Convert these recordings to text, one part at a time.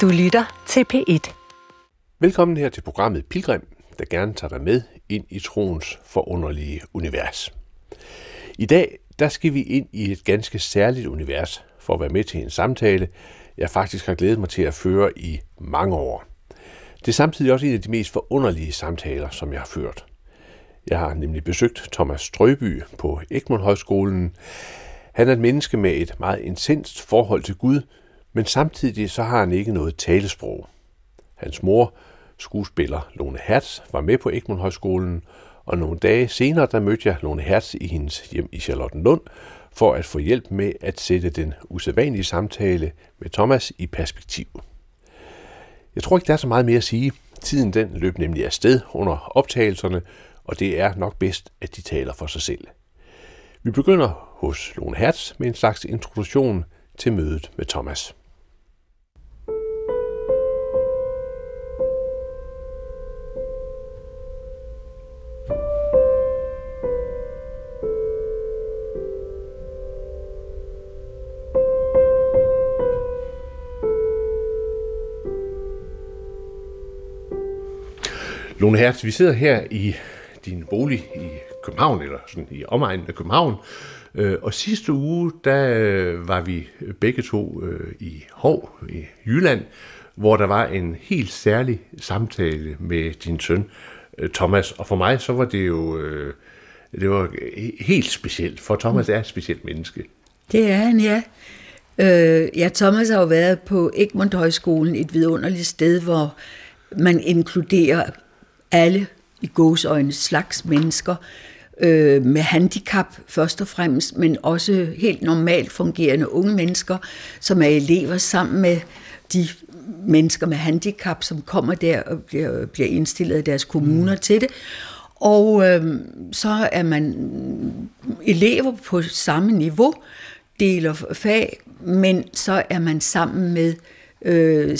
Du lytter til P1. Velkommen her til programmet Pilgrim, der gerne tager dig med ind i troens forunderlige univers. I dag der skal vi ind i et ganske særligt univers for at være med til en samtale, jeg faktisk har glædet mig til at føre i mange år. Det er samtidig også en af de mest forunderlige samtaler, som jeg har ført. Jeg har nemlig besøgt Thomas Strøby på Egmont Højskolen. Han er et menneske med et meget intenst forhold til Gud, men samtidig så har han ikke noget talesprog. Hans mor, skuespiller Lone Hertz, var med på Egmont Højskolen, og nogle dage senere der mødte jeg Lone Hertz i hendes hjem i Charlottenlund for at få hjælp med at sætte den usædvanlige samtale med Thomas i perspektiv. Jeg tror ikke, der er så meget mere at sige. Tiden den løb nemlig afsted under optagelserne, og det er nok bedst, at de taler for sig selv. Vi begynder hos Lone Hertz med en slags introduktion til mødet med Thomas. Lone Hertz, vi sidder her i din bolig i København, eller sådan i omegnen af København, øh, og sidste uge, der øh, var vi begge to øh, i Hov i Jylland, hvor der var en helt særlig samtale med din søn Thomas, og for mig så var det jo det var helt specielt, for Thomas er et specielt menneske. Det er han, ja. Øh, ja, Thomas har jo været på Egmont Højskolen, et vidunderligt sted, hvor man inkluderer alle i gåsøjne slags mennesker øh, med handicap først og fremmest, men også helt normalt fungerende unge mennesker, som er elever sammen med de mennesker med handicap, som kommer der og bliver, bliver indstillet af deres kommuner mm. til det. Og øh, så er man elever på samme niveau, deler fag, men så er man sammen med øh,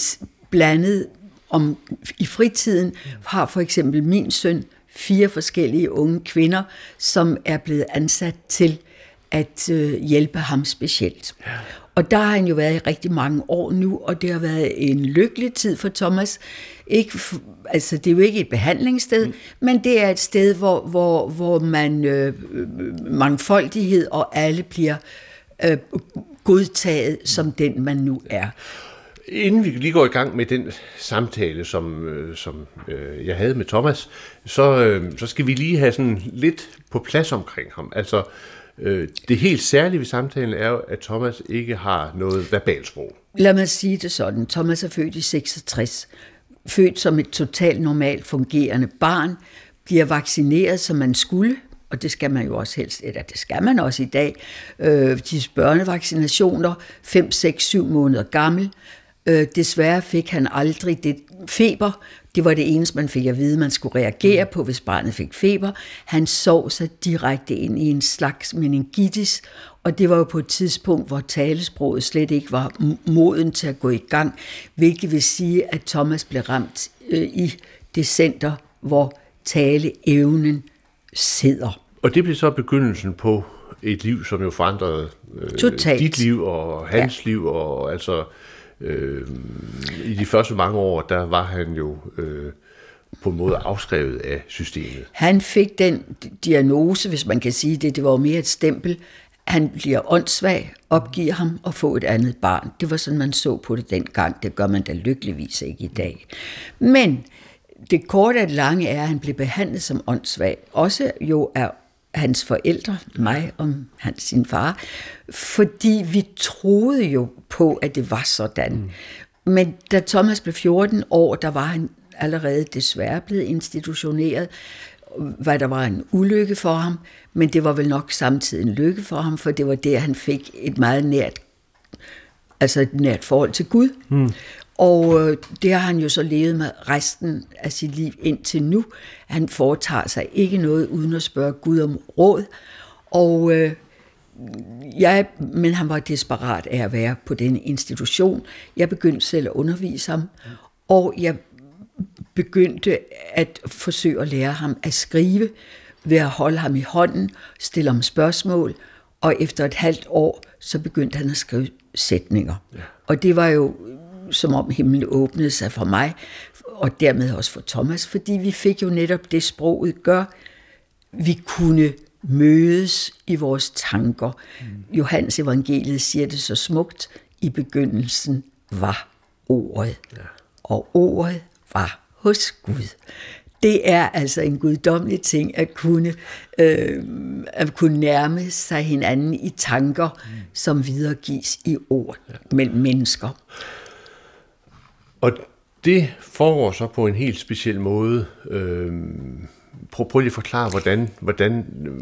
blandet om i fritiden har for eksempel min søn fire forskellige unge kvinder, som er blevet ansat til at øh, hjælpe ham specielt. Ja. Og der har han jo været i rigtig mange år nu, og det har været en lykkelig tid for Thomas. Ikke, altså, det er jo ikke et behandlingssted, mm. men det er et sted, hvor, hvor, hvor man øh, mangfoldighed og alle bliver øh, godtaget som den, man nu er. Inden vi lige går i gang med den samtale, som, øh, som øh, jeg havde med Thomas, så, øh, så skal vi lige have sådan lidt på plads omkring ham. Altså, øh, det helt særlige ved samtalen er jo, at Thomas ikke har noget verbalsprog. Lad mig sige det sådan. Thomas er født i 66. Født som et totalt normalt fungerende barn, bliver vaccineret, som man skulle, og det skal man jo også helst, eller det skal man også i dag, øh, de børnevaccinationer, 5, 6, 7 måneder gammel, Øh, desværre fik han aldrig det feber. Det var det eneste, man fik at vide, man skulle reagere på, hvis barnet fik feber. Han sov sig direkte ind i en slags meningitis, og det var jo på et tidspunkt, hvor talesproget slet ikke var moden til at gå i gang, hvilket vil sige, at Thomas blev ramt øh, i det center, hvor taleevnen sidder. Og det blev så begyndelsen på et liv, som jo forandrede øh, dit liv og hans ja. liv, og altså øh, i de første mange år, der var han jo øh, på en måde afskrevet af systemet. Han fik den diagnose, hvis man kan sige det, det var jo mere et stempel, han bliver åndssvag, opgiver ham og får et andet barn. Det var sådan, man så på det dengang. Det gør man da lykkeligvis ikke i dag. Men det korte og det lange er, at han blev behandlet som åndssvag. Også jo af hans forældre, mig og hans, sin far, fordi vi troede jo på, at det var sådan. Mm. Men da Thomas blev 14 år, der var han allerede desværre blevet institutioneret, hvad der var en ulykke for ham, men det var vel nok samtidig en lykke for ham, for det var der, han fik et meget nært, altså et nært forhold til Gud. Mm. Og øh, det har han jo så levet med resten af sit liv indtil nu. Han foretager sig ikke noget uden at spørge Gud om råd. Og øh, jeg, men han var desperat af at være på den institution. Jeg begyndte selv at undervise ham, og jeg begyndte at forsøge at lære ham at skrive ved at holde ham i hånden, stille ham spørgsmål, og efter et halvt år, så begyndte han at skrive sætninger. Ja. Og det var jo som om himlen åbnede sig for mig, og dermed også for Thomas, fordi vi fik jo netop det, sproget gør. Vi kunne mødes i vores tanker. Mm. Johannes evangeliet siger det så smukt, i begyndelsen var ordet, ja. og ordet var hos Gud. Det er altså en guddommelig ting at kunne, øh, at kunne nærme sig hinanden i tanker, mm. som videregives i ord ja. mellem mennesker. Og det foregår så på en helt speciel måde. Øh, prøv, prøv lige at forklare, hvordan, hvordan øh,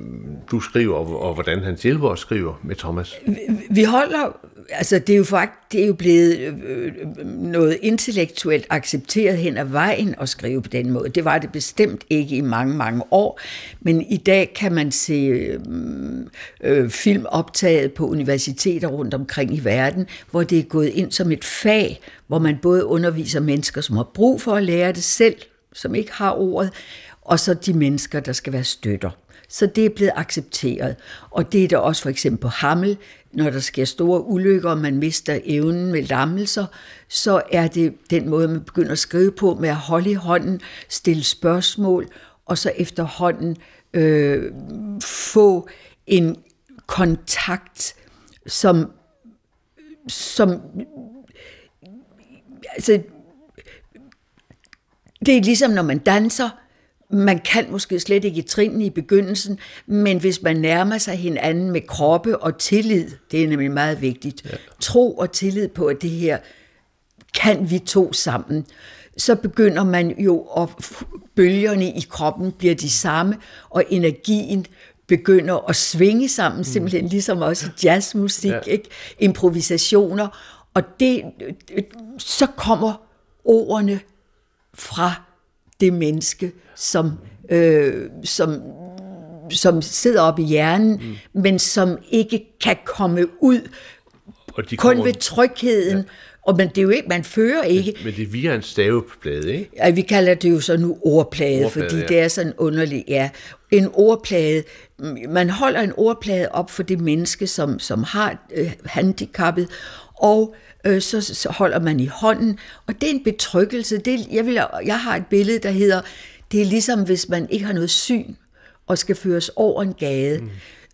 du skriver, og, og hvordan hans hjælper skriver med Thomas. Vi, vi holder, altså det er jo faktisk, det er jo blevet øh, øh, noget intellektuelt accepteret hen ad vejen at skrive på den måde. Det var det bestemt ikke i mange, mange år, men i dag kan man se øh, øh, film optaget på universiteter rundt omkring i verden, hvor det er gået ind som et fag, hvor man både underviser mennesker, som har brug for at lære det selv, som ikke har ordet, og så de mennesker, der skal være støtter. Så det er blevet accepteret. Og det er der også for eksempel på Hammel, når der sker store ulykker, og man mister evnen med lammelser, så er det den måde, man begynder at skrive på, med at holde i hånden, stille spørgsmål, og så efterhånden øh, få en kontakt, som, som altså, det er ligesom, når man danser, man kan måske slet ikke i trinene i begyndelsen, men hvis man nærmer sig hinanden med kroppe og tillid, det er nemlig meget vigtigt, ja. tro og tillid på, at det her kan vi to sammen, så begynder man jo, at bølgerne i kroppen bliver de samme, og energien begynder at svinge sammen, mm. simpelthen ligesom også jazzmusik, ja. ikke? improvisationer, og det, så kommer ordene fra det menneske, som, øh, som, som sidder oppe i hjernen, mm. men som ikke kan komme ud og de kun kommer... ved trygheden. Ja. Og man, det er jo ikke, man fører ikke. Men, men det er via en staveplade, ikke? Ja, vi kalder det jo så nu ordplade, ordplade fordi ja. det er sådan underligt, ja. En ordplade, man holder en ordplade op for det menneske, som, som har øh, handicappet, og øh, så, så holder man i hånden, og det er en betryggelse. Det, jeg, vil, jeg har et billede, der hedder, det er ligesom hvis man ikke har noget syn, og skal føres over en gade. Mm.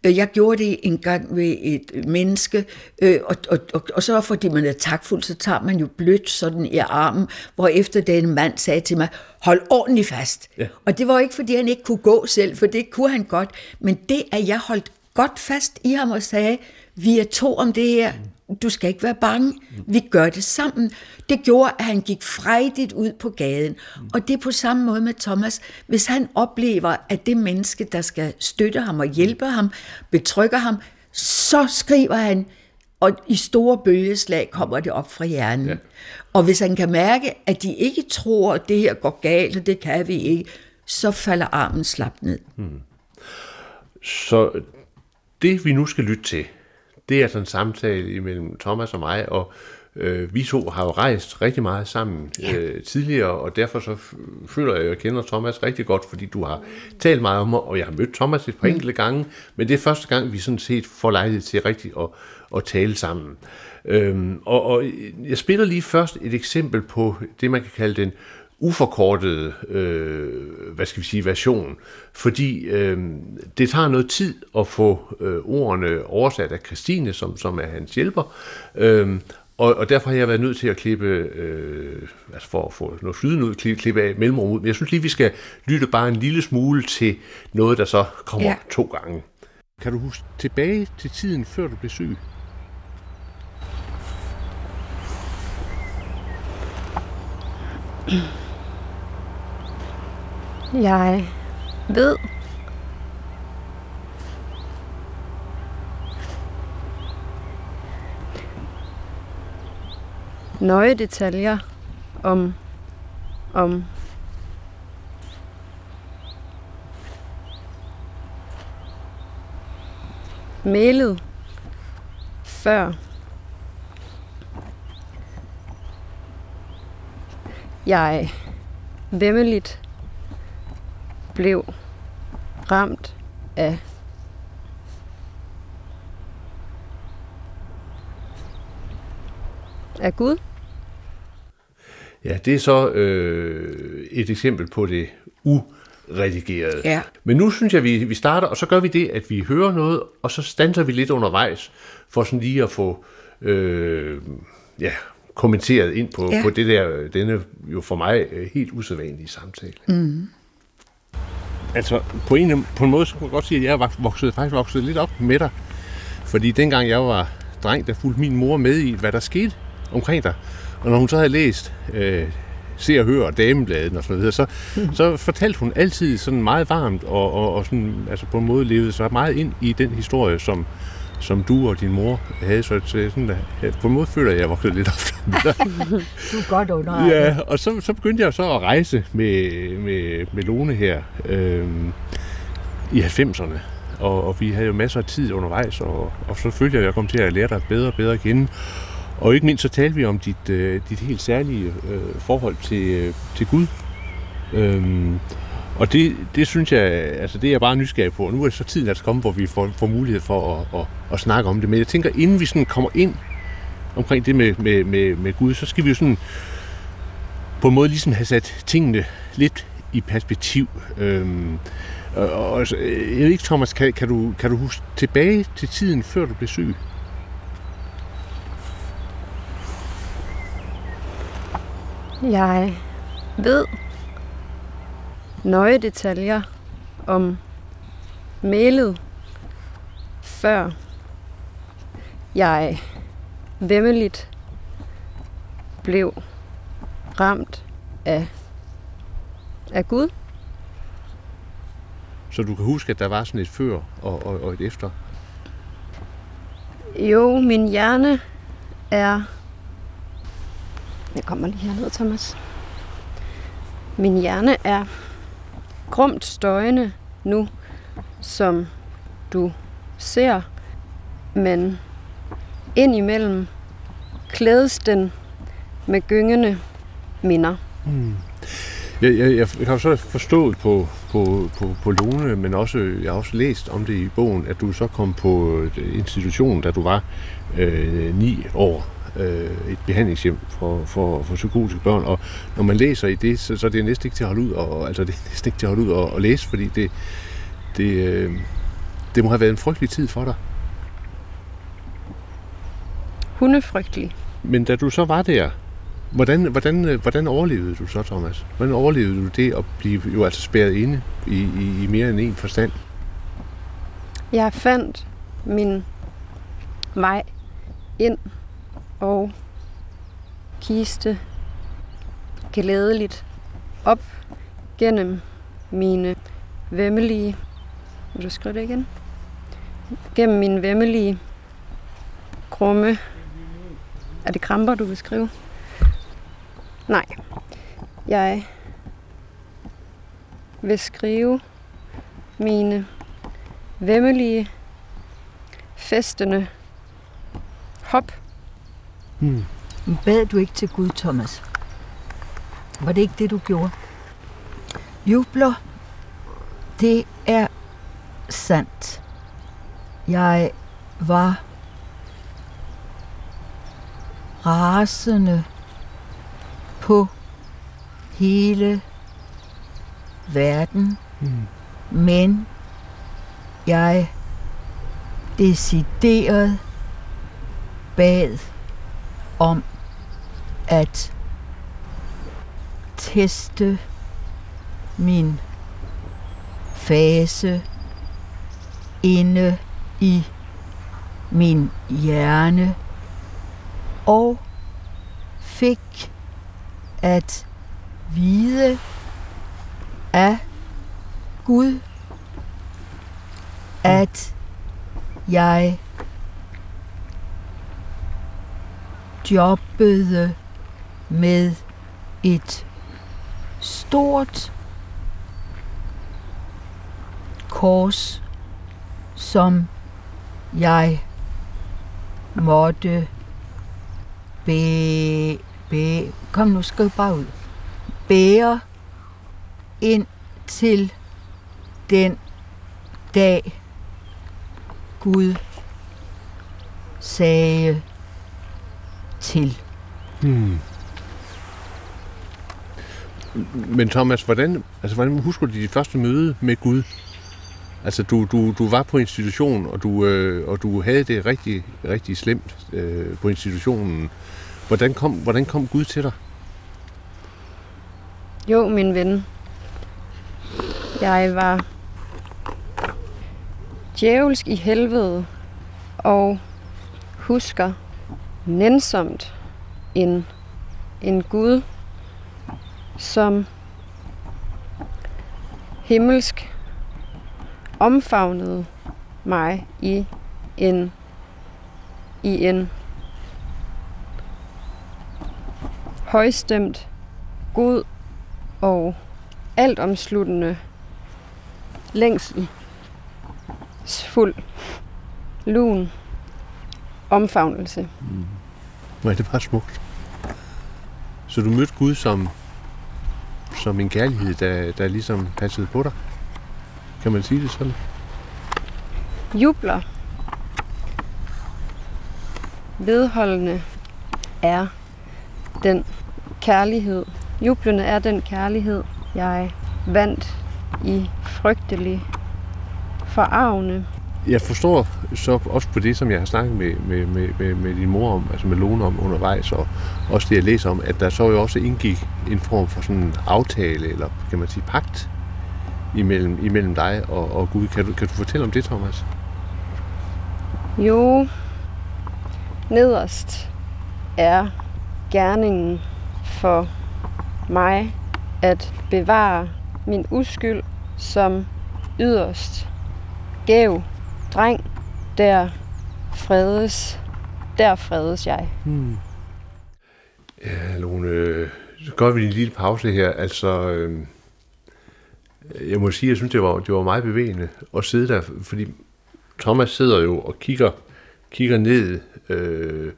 Øh, jeg gjorde det en gang ved et menneske, øh, og, og, og, og så fordi man er takfuld, så tager man jo blødt sådan i armen, hvor efter den mand sagde til mig, hold ordentligt fast. Ja. Og det var ikke, fordi han ikke kunne gå selv, for det kunne han godt, men det, at jeg holdt godt fast i ham og sagde, vi er to om det her, mm du skal ikke være bange, vi gør det sammen. Det gjorde, at han gik frejdigt ud på gaden. Og det er på samme måde med Thomas. Hvis han oplever, at det menneske, der skal støtte ham og hjælpe ham, betrykker ham, så skriver han, og i store bølgeslag kommer det op fra hjernen. Ja. Og hvis han kan mærke, at de ikke tror, at det her går galt, og det kan vi ikke, så falder armen slap ned. Hmm. Så det vi nu skal lytte til, det er sådan en samtale imellem Thomas og mig, og øh, vi to har jo rejst rigtig meget sammen ja. øh, tidligere, og derfor så føler jeg, at jeg kender Thomas rigtig godt, fordi du har talt meget om mig, og jeg har mødt Thomas et par mm. enkelte gange, men det er første gang, vi sådan set får lejlighed til rigtig at, at tale sammen. Øhm, og, og jeg spiller lige først et eksempel på det, man kan kalde den uforkortede, øh, hvad skal vi sige, version, fordi øh, det tager noget tid at få øh, ordene oversat af Christine, som, som er hans hjælper, øh, og, og derfor har jeg været nødt til at klippe, øh, altså for at få noget flydende ud, klippe, klippe af mellemrum ud, men jeg synes lige, vi skal lytte bare en lille smule til noget, der så kommer ja. to gange. Kan du huske tilbage til tiden, før du blev syg? Jeg ved, nøje detaljer om, om mailet før jeg vemmeligt blev ramt af af Gud. Ja, det er så øh, et eksempel på det uredigerede. Ja. Men nu synes jeg, vi, vi starter, og så gør vi det, at vi hører noget, og så standser vi lidt undervejs, for sådan lige at få øh, ja, kommenteret ind på, ja. På det der, denne jo for mig øh, helt usædvanlige samtale. Mm. Altså, på en, på en måde, så kunne jeg godt sige, at jeg er vokset, faktisk vokset lidt op med dig. Fordi dengang jeg var dreng, der fulgte min mor med i, hvad der skete omkring dig. Og når hun så havde læst øh, Se og Hør og Damebladen og så videre, så, mm. så fortalte hun altid sådan meget varmt og, og, og sådan, altså på en måde levede sig meget ind i den historie, som, som du og din mor havde. Så så sådan, at, på en måde føler jeg, at jeg voksede lidt op. Du er godt under. Ja, og så, så begyndte jeg så at rejse med, med, med Lone her øh, i 90'erne. Og, og vi havde jo masser af tid undervejs, og, og så følte jeg, at jeg kom til at lære dig bedre og bedre at kende. Og ikke mindst så talte vi om dit, øh, dit helt særlige øh, forhold til, øh, til Gud. Øhm, og det, det synes jeg, altså det er jeg bare nysgerrig på. Og nu er det så tiden altså kommet, hvor vi får, får mulighed for at, at, at snakke om det. Men jeg tænker, inden vi sådan kommer ind omkring det med, med, med, med Gud, så skal vi jo sådan på en måde ligesom have sat tingene lidt i perspektiv. Øhm, og, og, jeg ved ikke, Thomas, kan, kan, du, kan du huske tilbage til tiden, før du blev syg? Jeg ved nøje detaljer om mailet, før jeg vemmeligt blev ramt af, af Gud. Så du kan huske, at der var sådan et før og, og, og et efter? Jo, min hjerne er... Jeg kommer lige herned, Thomas. Min hjerne er grumt støjende nu, som du ser, men indimellem klædes den med gyngende minder. Hmm. Jeg, jeg, jeg har så forstået på, på, på, på Lone, men også, jeg har også læst om det i bogen, at du så kom på øh, institutionen, da du var øh, ni år, øh, et behandlingshjem for, for, for psykotiske børn, og når man læser i det, så, så er det næsten ikke til at holde ud, og, altså det er næsten ikke til at holde ud og, og læse, fordi det, det, øh, det må have været en frygtelig tid for dig. Hundefrygtelig. Men da du så var der, hvordan, hvordan, hvordan overlevede du så, Thomas? Hvordan overlevede du det at blive jo altså spærret inde i, i, i mere end en forstand? Jeg fandt min vej ind og kiste glædeligt op gennem mine vemmelige... Vil du skrive det igen? Gennem mine vemmelige krumme... Er det kramper, du vil skrive? Nej. Jeg vil skrive mine vemmelige, festende hop. Men Bad du ikke til Gud, Thomas? Var det ikke det, du gjorde? Jubler, det er sandt. Jeg var rasende på hele verden, mm. men jeg decideret bad om at teste min fase inde i min hjerne og fik at vide af Gud, at jeg jobbede øh, med et stort kors, som jeg måtte bæ, bæ, kom nu, skriv bare ud, bære ind til den dag, Gud sagde til. Hmm. Men Thomas, hvordan, altså, hvordan husker du dit første møde med Gud? Altså, du, du, du var på institution, og du, øh, og du havde det rigtig, rigtig slemt øh, på institutionen. Hvordan kom, hvordan kom Gud til dig? Jo, min ven. Jeg var djævelsk i helvede og husker nænsomt en, en Gud, som himmelsk omfavnede mig i en i en højstemt, god og altomsluttende længsel fuld lun omfavnelse. Mm. Nej, det bare smukt. Så du mødte Gud som, som en kærlighed, der, der ligesom passede på dig? Kan man sige det sådan? Jubler. Vedholdende er den kærlighed. Jublende er den kærlighed, jeg vandt i frygtelig forarvende. Jeg forstår så også på det, som jeg har snakket med, med, med, med, med din mor om, altså med Lone om undervejs, og også det, jeg læser om, at der så jo også indgik en form for sådan en aftale, eller kan man sige pagt, imellem, imellem dig og, og Gud. Kan du, kan du fortælle om det, Thomas? Jo, nederst er gerningen for mig at bevare min uskyld som yderst gæv dreng, der fredes, der fredes jeg. Hmm. Ja, Lone, så gør vi en lille pause her. Altså, øh, jeg må sige, jeg synes, det var, det var meget bevægende at sidde der, fordi Thomas sidder jo og kigger, kigger ned øh,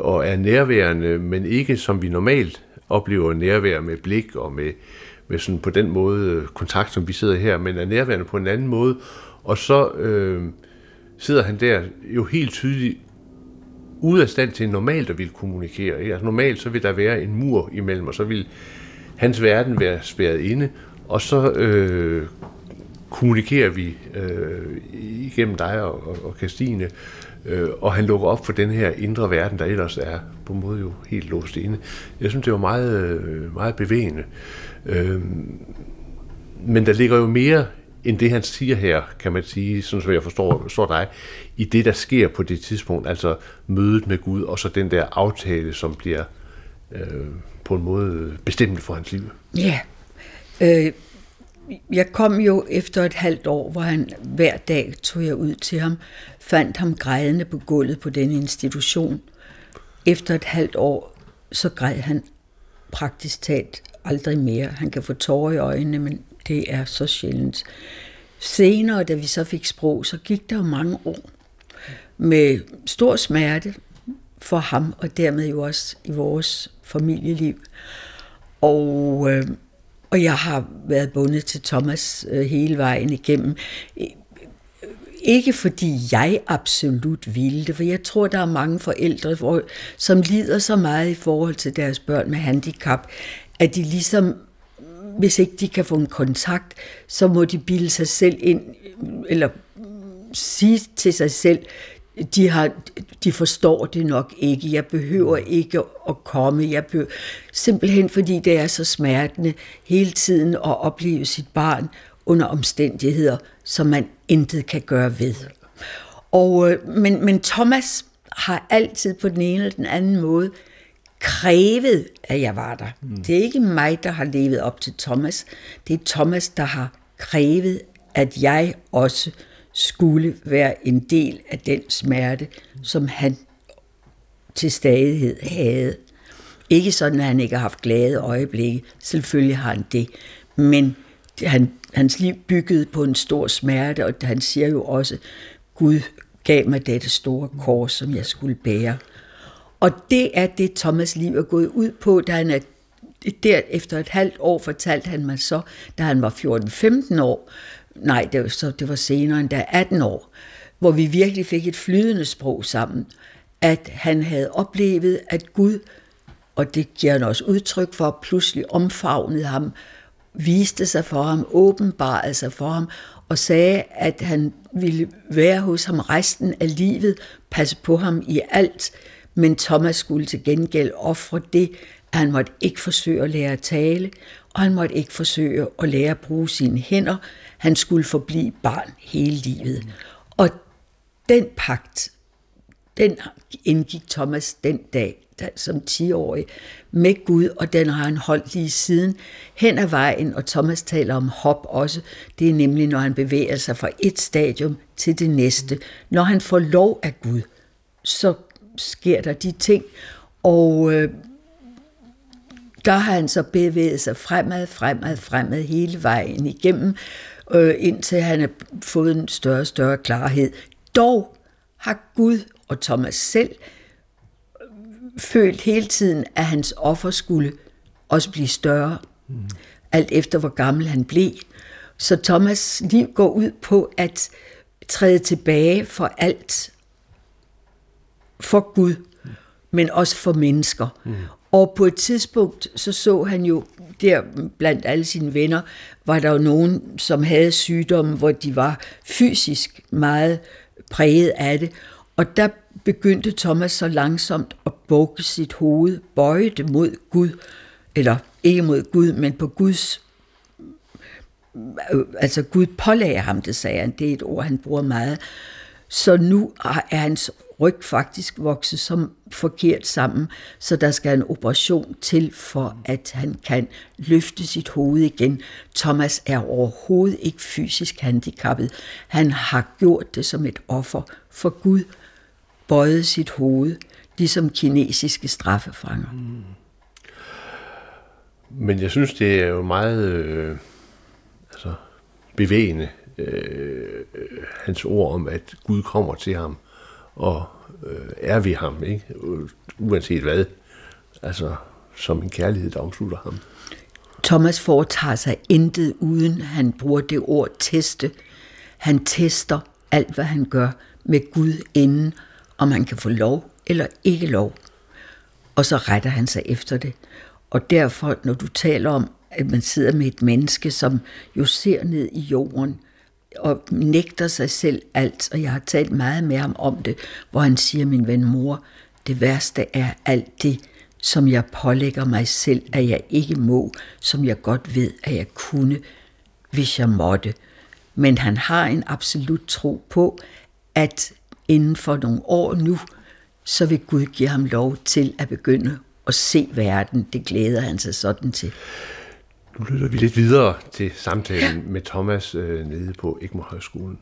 og er nærværende, men ikke som vi normalt oplever nærvær med blik og med, med sådan på den måde kontakt, som vi sidder her, men er nærværende på en anden måde. Og så øh, sidder han der jo helt tydeligt ude af stand til normalt at ville kommunikere. Ikke? Altså normalt så vil der være en mur imellem, og så vil hans verden være spærret inde, og så øh, kommunikerer vi øh, igennem dig og, og, og Christine, øh, og han lukker op for den her indre verden, der ellers er på en måde jo helt låst inde. Jeg synes, det var meget, øh, meget bevægende. Øh, men der ligger jo mere end det, han siger her, kan man sige, sådan som jeg forstår, forstår dig, i det, der sker på det tidspunkt, altså mødet med Gud, og så den der aftale, som bliver øh, på en måde bestemt for hans liv. Ja, øh, jeg kom jo efter et halvt år, hvor han hver dag tog jeg ud til ham, fandt ham grædende på gulvet på den institution. Efter et halvt år, så græd han praktisk talt aldrig mere. Han kan få tårer i øjnene, men det er så sjældent. Senere, da vi så fik sprog, så gik der jo mange år med stor smerte for ham, og dermed jo også i vores familieliv. Og, øh, og jeg har været bundet til Thomas øh, hele vejen igennem. Ikke fordi jeg absolut ville det, for jeg tror, der er mange forældre, hvor, som lider så meget i forhold til deres børn med handicap, at de ligesom hvis ikke de kan få en kontakt, så må de bilde sig selv ind, eller sige til sig selv, de, har, de forstår det nok ikke. Jeg behøver ikke at komme. Jeg behøver, simpelthen fordi det er så smertende hele tiden at opleve sit barn under omstændigheder, som man intet kan gøre ved. Og, øh, men, men Thomas har altid på den ene eller den anden måde krævet, at jeg var der. Mm. Det er ikke mig, der har levet op til Thomas. Det er Thomas, der har krævet, at jeg også skulle være en del af den smerte, som han til stadighed havde. Ikke sådan, at han ikke har haft glade øjeblikke. Selvfølgelig har han det. Men han, hans liv byggede på en stor smerte, og han siger jo også, Gud gav mig dette store kors, som jeg skulle bære. Og det er det, Thomas liv er gået ud på, da han er der efter et halvt år fortalte han mig så, da han var 14-15 år, nej, det var, så, det var senere end da 18 år, hvor vi virkelig fik et flydende sprog sammen, at han havde oplevet, at Gud og det giver han også udtryk for, pludselig omfavnede ham, viste sig for ham, åbenbarede sig for ham, og sagde, at han ville være hos ham resten af livet, passe på ham i alt, men Thomas skulle til gengæld ofre det, at han måtte ikke forsøge at lære at tale, og han måtte ikke forsøge at lære at bruge sine hænder. Han skulle forblive barn hele livet. Og den pagt, den indgik Thomas den dag, som 10-årig, med Gud, og den har han holdt lige siden hen ad vejen, og Thomas taler om hop også. Det er nemlig, når han bevæger sig fra et stadium til det næste. Når han får lov af Gud, så sker der de ting, og øh, der har han så bevæget sig fremad, fremad, fremad hele vejen igennem, øh, indtil han har fået en større og større klarhed. Dog har Gud og Thomas selv følt hele tiden, at hans offer skulle også blive større, mm. alt efter hvor gammel han blev. Så Thomas liv går ud på at træde tilbage for alt, for Gud, men også for mennesker. Mm. Og på et tidspunkt, så så han jo, der blandt alle sine venner, var der jo nogen, som havde sygdomme, hvor de var fysisk meget præget af det. Og der begyndte Thomas så langsomt at bukke sit hoved, bøje det mod Gud, eller ikke mod Gud, men på Guds altså Gud pålagde ham det, sagde han. Det er et ord, han bruger meget. Så nu er hans ryg faktisk vokset som forkert sammen, så der skal en operation til, for at han kan løfte sit hoved igen. Thomas er overhovedet ikke fysisk handicappet. Han har gjort det som et offer for Gud, bøjet sit hoved, ligesom kinesiske straffefanger. Mm. Men jeg synes, det er jo meget øh, altså, bevægende, øh, øh hans ord om, at Gud kommer til ham og øh, er vi ham, ikke? uanset hvad. Altså, som en kærlighed, der omslutter ham. Thomas foretager sig intet, uden han bruger det ord teste. Han tester alt, hvad han gør med Gud inden, om han kan få lov eller ikke lov. Og så retter han sig efter det. Og derfor, når du taler om, at man sidder med et menneske, som jo ser ned i jorden, og nægter sig selv alt, og jeg har talt meget med ham om det, hvor han siger, min ven mor, det værste er alt det, som jeg pålægger mig selv, at jeg ikke må, som jeg godt ved, at jeg kunne, hvis jeg måtte. Men han har en absolut tro på, at inden for nogle år nu, så vil Gud give ham lov til at begynde at se verden. Det glæder han sig sådan til. Nu lytter vi lidt videre til samtalen ja. med Thomas øh, nede på Egmont Højskolen.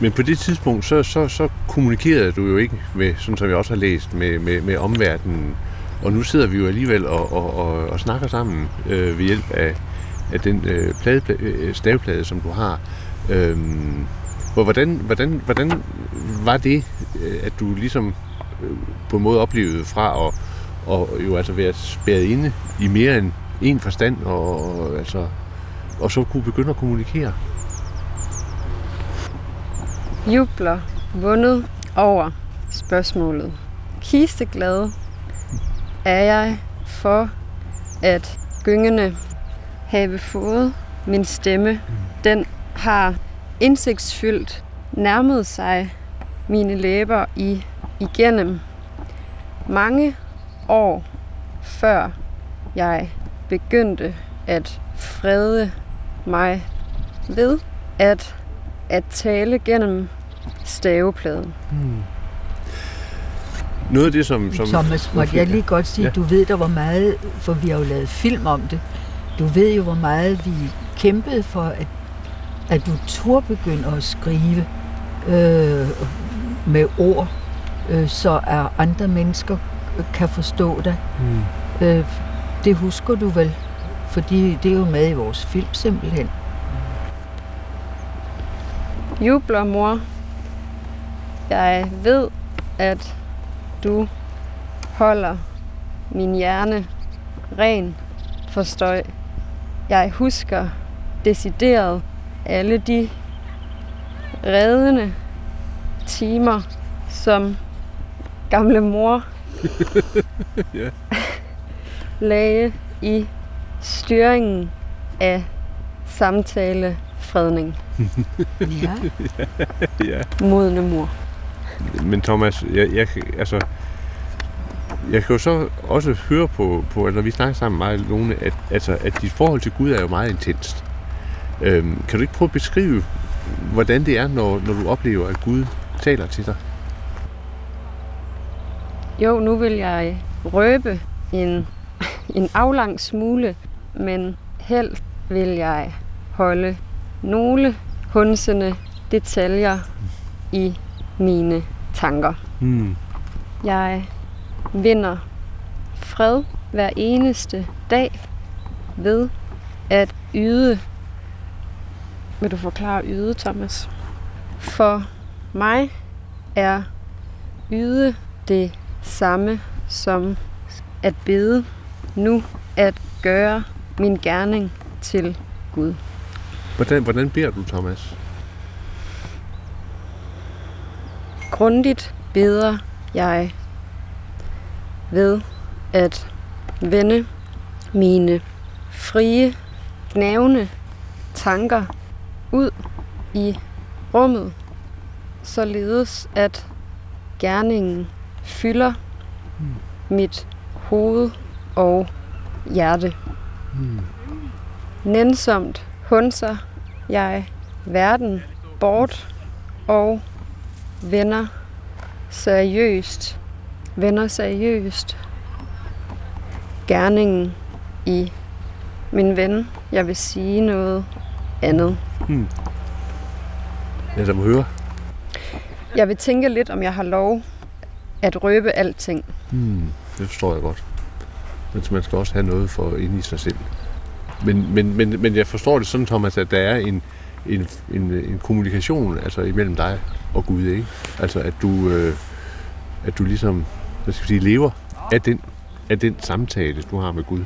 Men på det tidspunkt, så, så, så kommunikerede du jo ikke med, sådan som vi også har læst, med, med, med omverdenen. Og nu sidder vi jo alligevel og, og, og, og snakker sammen øh, ved hjælp af, af den øh, plade, øh, stavplade, som du har. Øhm, hvor, hvordan, hvordan, hvordan var det, øh, at du ligesom øh, på en måde oplevede fra at og jo altså være spærret inde i mere end en forstand, og, og, altså, og så kunne begynde at kommunikere. Jubler vundet over spørgsmålet. Kisteglad er jeg for, at gyngende have fået min stemme. Den har indsigtsfyldt nærmet sig mine læber i igennem mange år før jeg begyndte at frede mig ved at, at tale gennem stavepladen. Hmm. Noget af det, som... som Thomas, må jeg lige godt sige, ja. du ved, der var meget, for vi har jo lavet film om det, du ved jo, hvor meget vi kæmpede for, at, at du turde begynde at skrive øh, med ord, øh, så at andre mennesker kan forstå dig. Hmm. Øh, det husker du vel? Fordi det er jo med i vores film simpelthen. Jubler, mor. Jeg ved, at du holder min hjerne ren for støj. Jeg husker decideret alle de reddende timer, som gamle mor ja. Lage i styringen af samtalefredning. Ja. ja. Modne mor. Men Thomas, jeg, jeg, altså, jeg kan jo så også høre på, på når vi snakker sammen meget, Lone, at, altså, at dit forhold til Gud er jo meget intenst. Øhm, kan du ikke prøve at beskrive, hvordan det er, når, når du oplever, at Gud taler til dig? Jo, nu vil jeg røbe en, en aflang smule, men helst vil jeg holde nogle hunsende detaljer i mine tanker. Hmm. Jeg vinder fred hver eneste dag ved at yde. Vil du forklare yde, Thomas? For mig er yde det samme som at bede nu at gøre min gerning til Gud. Hvordan, hvordan beder du, Thomas? Grundigt beder jeg ved at vende mine frie, gnavne tanker ud i rummet, således at gerningen fylder mit hoved og hjerte. Hmm. Nænsomt hunser jeg verden bort og vender seriøst, vender seriøst gerningen i min ven. Jeg vil sige noget andet. Hmm. Jeg lad mig høre. Jeg vil tænke lidt, om jeg har lov at røbe alting. Hmm. Det forstår jeg godt. Men man skal også have noget for inde i sig selv. Men, men, men, men jeg forstår det sådan, Thomas, at der er en, en, en, en kommunikation altså imellem dig og Gud, ikke? Altså at du, øh, at du ligesom, hvad skal jeg sige, lever af den, af den samtale, du har med Gud.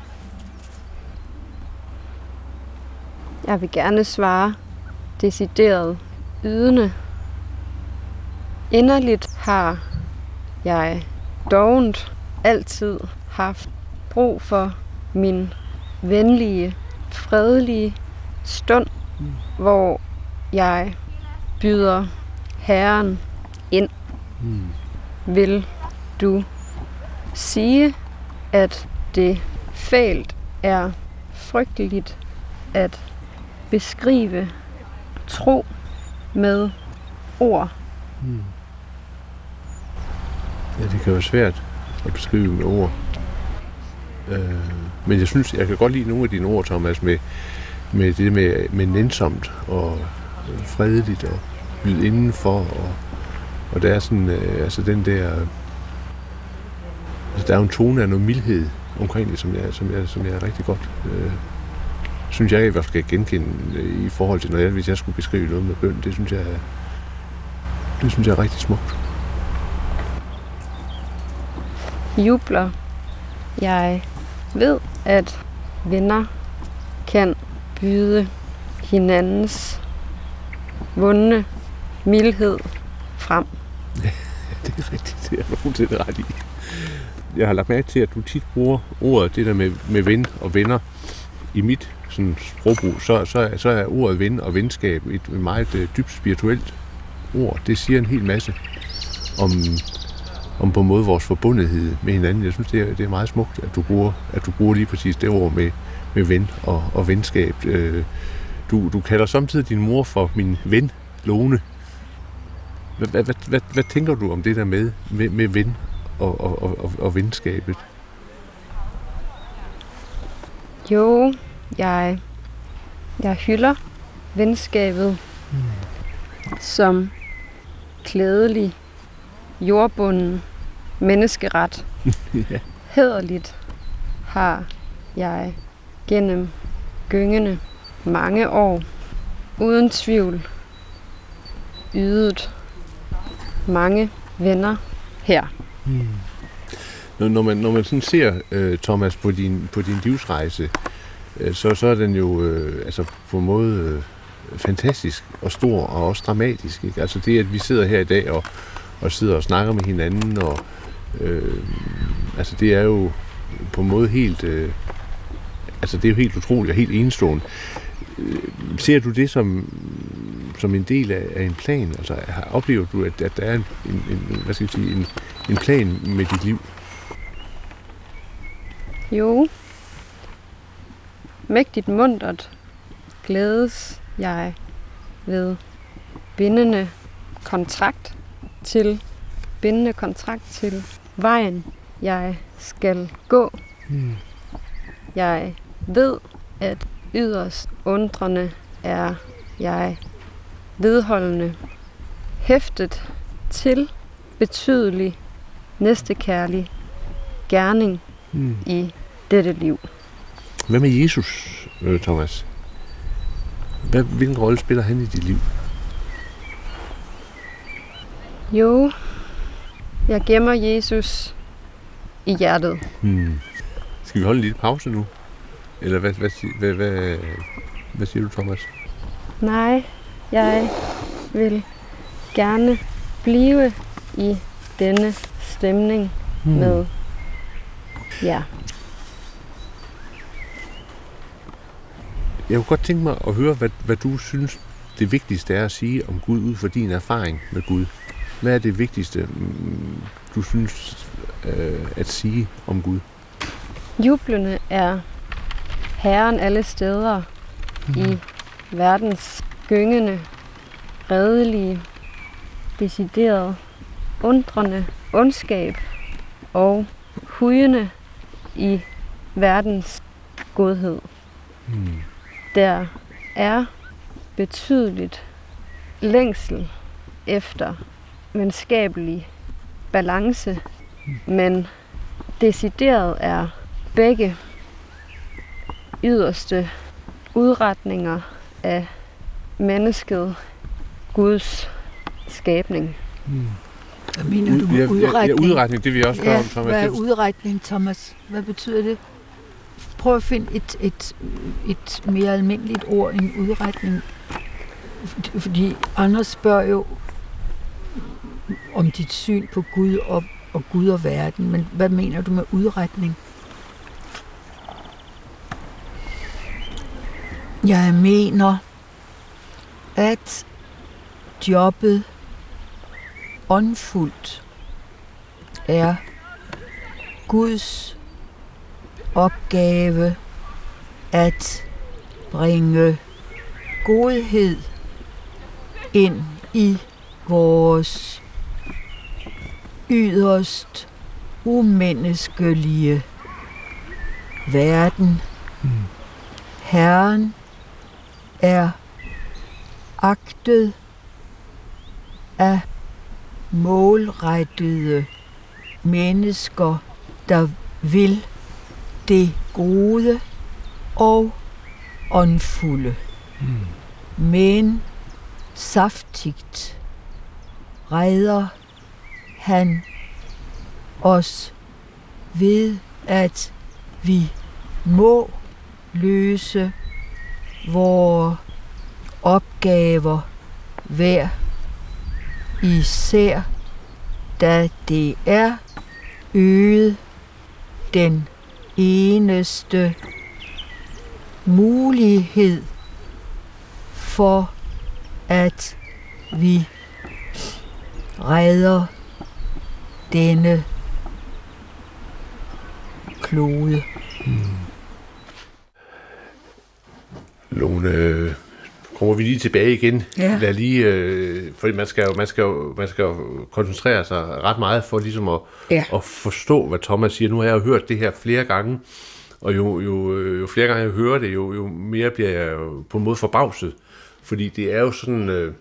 Jeg vil gerne svare decideret ydende. Inderligt har jeg dovent altid haft brug for min venlige, fredelige stund, mm. hvor jeg byder Herren ind. Mm. Vil du sige, at det fælt er frygteligt at beskrive tro med ord? Mm. Ja, det kan være svært at beskrive med ord. Øh, men jeg synes, jeg kan godt lide nogle af dine ord, Thomas, med, med det med, med nænsomt og øh, fredeligt og byde indenfor. Og, og der er sådan, øh, altså den der, altså der er en tone af noget mildhed omkring det, som jeg, som jeg, som jeg er rigtig godt, øh, synes jeg i hvert fald skal genkende øh, i forhold til, når jeg, hvis jeg skulle beskrive noget med bøn, det synes jeg, det synes jeg er rigtig smukt. Jubler. Jeg ved, at venner kan byde hinandens vundne mildhed frem. Ja, det er rigtigt. Det er du fuldstændig ret i. Jeg har lagt mærke til, at du tit bruger ordet, det der med, med ven og venner, i mit sådan, sprogbrug, så, så, så er ordet ven og venskab et meget uh, dybt spirituelt ord. Det siger en hel masse om, om på en måde vores forbundethed med hinanden. Jeg synes, det er, det er meget smukt, at du bruger, at du bruger lige præcis det ord med, med ven og, og venskab. Øh, du, du kalder samtidig din mor for min ven, Lone. Hvad, hvad, hvad, hvad, hvad tænker du om det der med, med, med ven og, og, og, og venskabet? Jo, jeg, jeg hylder venskabet mm. som klædelig, jordbunden menneskeret. ja. Hederligt har jeg gennem gyngende mange år uden tvivl ydet mange venner her. Mm. Når, når, man, når man sådan ser, uh, Thomas, på din, på din livsrejse, uh, så, så er den jo uh, altså på en måde uh, fantastisk og stor og også dramatisk. Ikke? Altså det, at vi sidder her i dag og, og sidder og snakker med hinanden og Øh, altså det er jo på en måde helt... Øh, altså det er jo helt utroligt og helt enestående. Øh, ser du det som, som en del af, af en plan? Altså oplever du, at, at der er en, en, en, hvad skal jeg sige, en, en plan med dit liv? Jo. Mægtigt mundret glædes jeg ved bindende kontrakt til bindende kontrakt til vejen, jeg skal gå. Mm. Jeg ved, at yderst undrende er jeg vedholdende hæftet til betydelig næstekærlig gerning mm. i dette liv. Hvad med Jesus, øh, Thomas? Hvad, hvilken rolle spiller han i dit liv? Jo, jeg gemmer Jesus i hjertet. Hmm. Skal vi holde en lille pause nu? Eller hvad, hvad, hvad, hvad, hvad siger du, Thomas? Nej, jeg vil gerne blive i denne stemning hmm. med ja. Jeg kunne godt tænke mig at høre, hvad, hvad du synes, det vigtigste er at sige om Gud ud fra din erfaring med Gud. Hvad er det vigtigste, mm, du synes øh, at sige om Gud? Jublende er Herren alle steder mm. i verdens gyngende, redelige, decideret, undrende ondskab og hujende i verdens godhed. Mm. Der er betydeligt længsel efter venskabelig balance, men decideret er begge yderste udretninger af mennesket Guds skabning. Hmm. Hvad mener du med udretning? Ja, ja, udretning, det vil jeg også spørge ja, om, Thomas. Hvad er udretning, Thomas? Hvad betyder det? Prøv at finde et, et, et mere almindeligt ord end udretning. Fordi Anders spørger jo, om dit syn på Gud og, og Gud og verden, men hvad mener du med udretning? Jeg mener, at jobbet åndfuldt er Guds opgave at bringe godhed ind i vores yderst umenneskelige verden. Mm. Herren er agtet af målrettede mennesker, der vil det gode og åndfulde. Mm. Men saftigt redder han os ved, at vi må løse vores opgaver hver især, da det er øget den eneste mulighed for, at vi redder denne klode. Hmm. Lone, kommer vi lige tilbage igen. Ja. Lad lige, øh, fordi man skal, jo, man, skal jo, man skal jo koncentrere sig ret meget for ligesom at, ja. at forstå, hvad Thomas siger. Nu har jeg jo hørt det her flere gange, og jo, jo, jo flere gange jeg hører det, jo, jo mere bliver jeg jo på en måde forbavset. Fordi det er jo sådan, øh,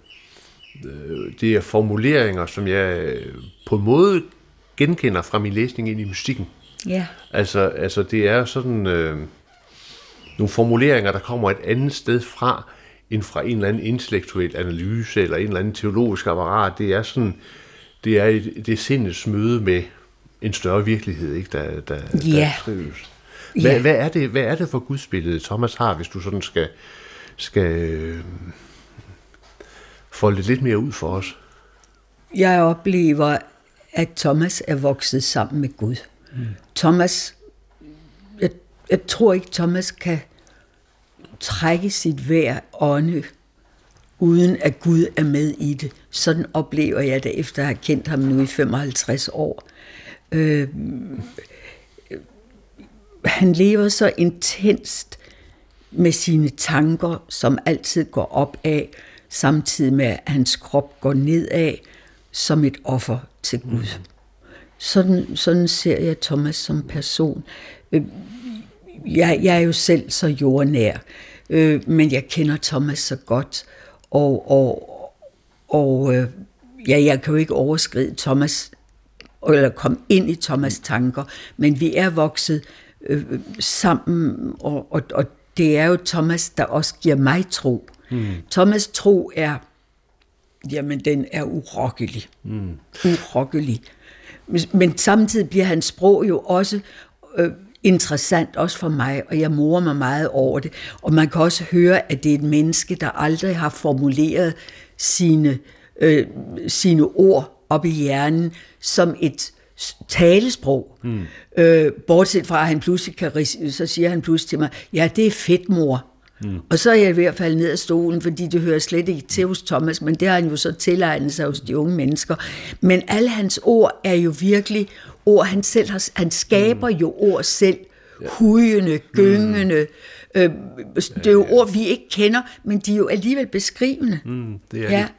øh det er formuleringer, som jeg på en måde genkender fra min læsning ind i mystikken. Ja. Altså, altså det er sådan øh, nogle formuleringer, der kommer et andet sted fra, end fra en eller anden intellektuel analyse, eller en eller anden teologisk apparat. Det er sådan, det er, et, det er sindets møde med en større virkelighed, ikke, der, der, ja. der skrives. Hvad, ja. hvad, er det, hvad er det for gudsbillede, Thomas har, hvis du sådan skal, skal øh, folde det lidt mere ud for os? Jeg oplever, at Thomas er vokset sammen med Gud. Mm. Thomas, jeg, jeg tror ikke, Thomas kan trække sit hver ånde, uden at Gud er med i det. Sådan oplever jeg det, efter at have kendt ham nu i 55 år. Øh, han lever så intenst med sine tanker, som altid går op af, samtidig med at hans krop går nedad som et offer til Gud. Sådan, sådan ser jeg Thomas som person. Øh, jeg, jeg er jo selv så jordnær, øh, men jeg kender Thomas så godt, og, og, og øh, ja, jeg kan jo ikke overskride Thomas, eller komme ind i Thomas tanker, men vi er vokset øh, sammen, og, og, og det er jo Thomas, der også giver mig tro. Mm. Thomas tro er, jamen den er urokkelig. Mm. Urokkelig. Men samtidig bliver hans sprog jo også øh, interessant, også for mig, og jeg morer mig meget over det. Og man kan også høre, at det er et menneske, der aldrig har formuleret sine, øh, sine ord op i hjernen som et talesprog. Mm. Øh, bortset fra, at han pludselig kan, så siger han pludselig til mig, ja, det er fedt, mor. Mm. Og så er jeg i hvert fald ned af stolen, fordi det hører slet ikke til hos Thomas, men det har han jo så tilegnet sig hos de unge mennesker. Men alle hans ord er jo virkelig ord, han selv har, han skaber mm. jo ord selv, hujende, gyngende, mm. Øh, det er jo ord, vi ikke kender, men de er jo alligevel beskrivende. Mm, det er ja. det.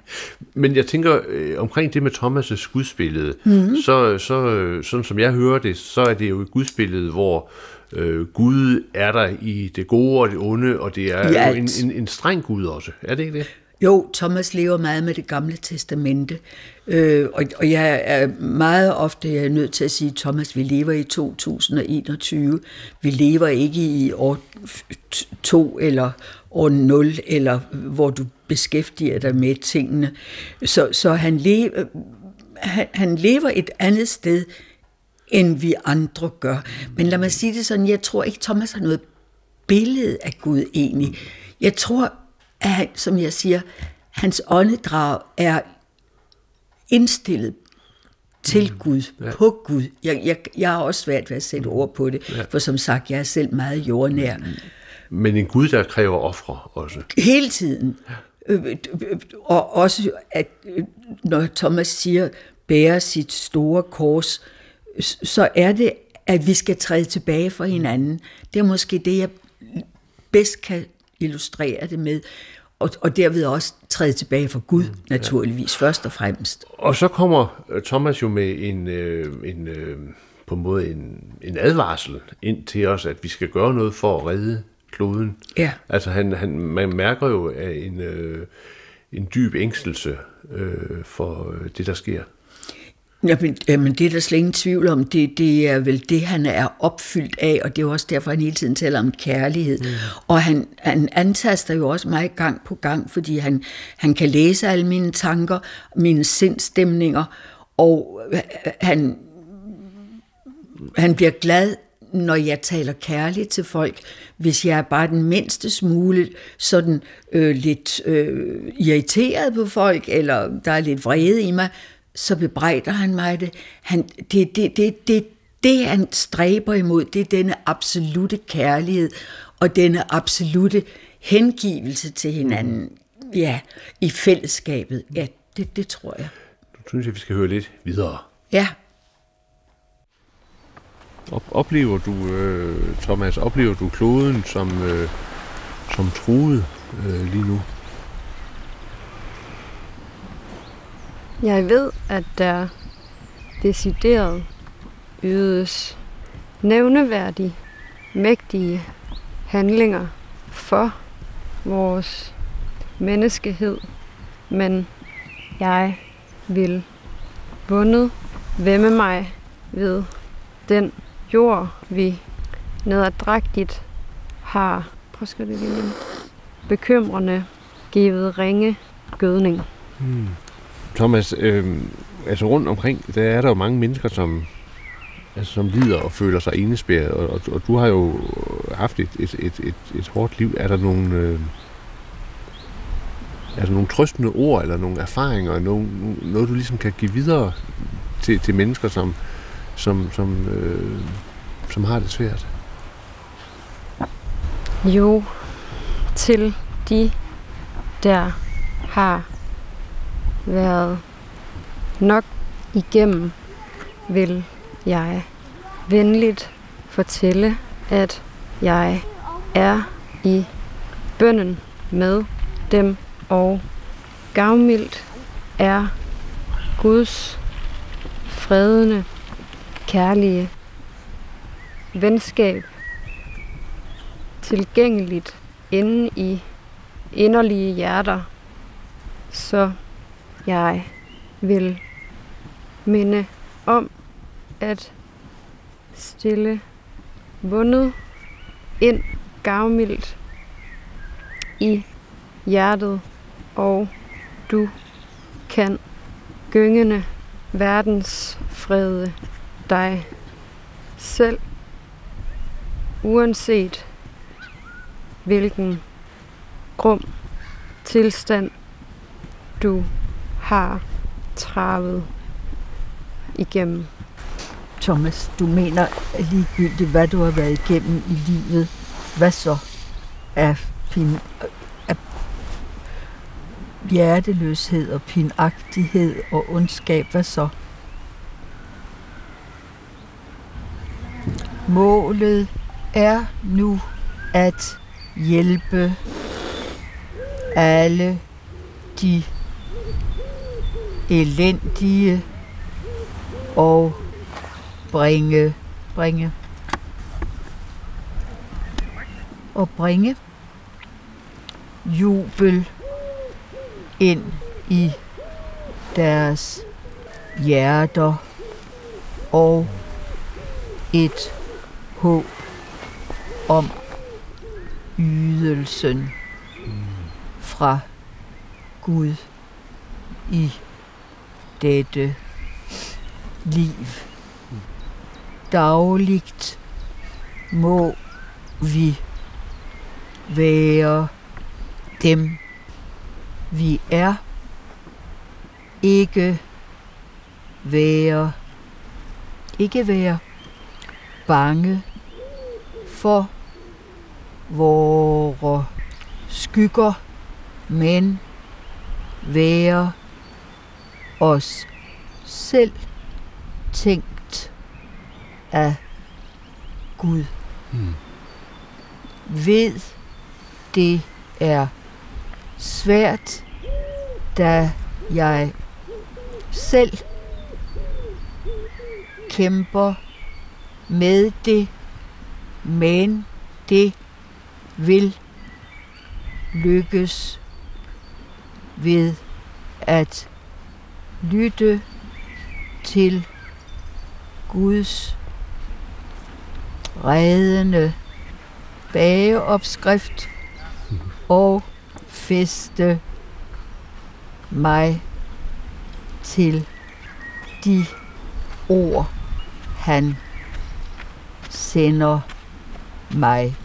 Men jeg tænker, øh, omkring det med Thomas' gudsbillede, mm. så, så, sådan som jeg hører det, så er det jo et gudsbillede, hvor øh, Gud er der i det gode og det onde, og det er jo en, en, en streng Gud også. Er det ikke det? Jo, Thomas lever meget med det gamle testamente, øh, og, og jeg er meget ofte jeg er nødt til at sige, Thomas, vi lever i 2021. Vi lever ikke i år 2 eller år 0, eller hvor du beskæftiger dig med tingene. Så, så han, lever, han, han lever et andet sted, end vi andre gør. Men lad mig sige det sådan, jeg tror ikke, Thomas har noget billede af Gud egentlig. Jeg tror, at han, som jeg siger, hans åndedrag er indstillet til mm. Gud, ja. på Gud. Jeg, jeg, jeg har også svært ved at sætte ord på det, ja. for som sagt, jeg er selv meget jordnær. Mm. Men en Gud, der kræver ofre også. Hele tiden. Øh, øh, øh, og også, at når Thomas siger, bære sit store kors, så er det, at vi skal træde tilbage for hinanden. Det er måske det, jeg bedst kan illustrere det med. Og, og derved også træde tilbage for Gud, mm, naturligvis, ja. først og fremmest. Og så kommer øh, Thomas jo med en, øh, en øh, på en måde en, en advarsel ind til os, at vi skal gøre noget for at redde kloden. Ja. Altså han, han, man mærker jo en, øh, en dyb ængstelse øh, for øh, det, der sker. Jamen, det er der slet ingen tvivl om. Det, det er vel det, han er opfyldt af, og det er også derfor, han hele tiden taler om kærlighed. Mm. Og han, han antaster jo også mig gang på gang, fordi han, han kan læse alle mine tanker, mine sindstemninger, og han, han bliver glad, når jeg taler kærligt til folk, hvis jeg er bare den mindste smule sådan øh, lidt øh, irriteret på folk, eller der er lidt vrede i mig, så bebrejder han mig det. Han, det, det, det, det, det, han stræber imod, det er denne absolute kærlighed og denne absolute hengivelse til hinanden. Ja, i fællesskabet. Ja, det, det tror jeg. Nu synes jeg, vi skal høre lidt videre. Ja. Oplever du, øh, Thomas, oplever du kloden som, øh, som truet øh, lige nu? Jeg ved, at der decideret ydes nævneværdige, mægtige handlinger for vores menneskehed, men jeg vil vundet vemme mig ved den jord, vi nedadrægtigt har prøv det lige, bekymrende givet ringe gødning. Hmm. Thomas, øh, altså rundt omkring, der er der jo mange mennesker, som, altså, som lider og føler sig enespærret, og, og, og du har jo haft et, et, et, et, et hårdt liv. Er der nogle, øh, er der nogle trøstende ord, eller nogle erfaringer, nogle, noget du ligesom kan give videre til, til mennesker, som, som, som, øh, som har det svært? Jo, til de, der har været nok igennem, vil jeg venligt fortælle, at jeg er i bønden med dem, og gavmildt er Guds fredende, kærlige venskab tilgængeligt inde i inderlige hjerter, så jeg vil minde om at stille vundet ind gavmildt i hjertet, og du kan gyngende verdens frede dig selv, uanset hvilken grum tilstand du har travet igennem. Thomas, du mener ligegyldigt, hvad du har været igennem i livet, hvad så er, pin, er hjerteløshed og pinagtighed og ondskab, hvad så? Målet er nu at hjælpe alle de elendige og bringe, bringe og bringe jubel ind i deres hjerter og et håb om ydelsen fra Gud i dette liv. Dagligt må vi være dem, vi er. Ikke være, ikke være bange for vores skygger, men være os selv tænkt af Gud. Mm. Ved det er svært, da jeg selv kæmper med det, men det vil lykkes ved at lytte til Guds reddende bageopskrift og feste mig til de ord, han sender mig.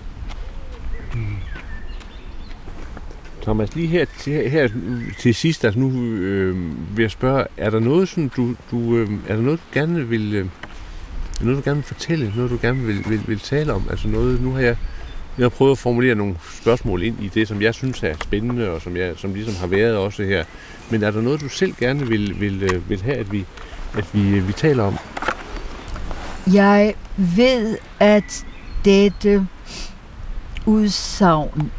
Thomas, lige her til, her til sidst, altså nu øh, vil jeg spørge, er der noget, som du, du øh, er der noget, du gerne vil, øh, noget, du gerne vil fortælle, noget, du gerne vil, vil, vil tale om? Altså noget, nu har jeg, jeg har prøvet at formulere nogle spørgsmål ind i det, som jeg synes er spændende, og som, jeg, som ligesom har været også her. Men er der noget, du selv gerne vil, vil, øh, vil have, at vi, at vi, øh, vi taler om? Jeg ved, at dette udsagn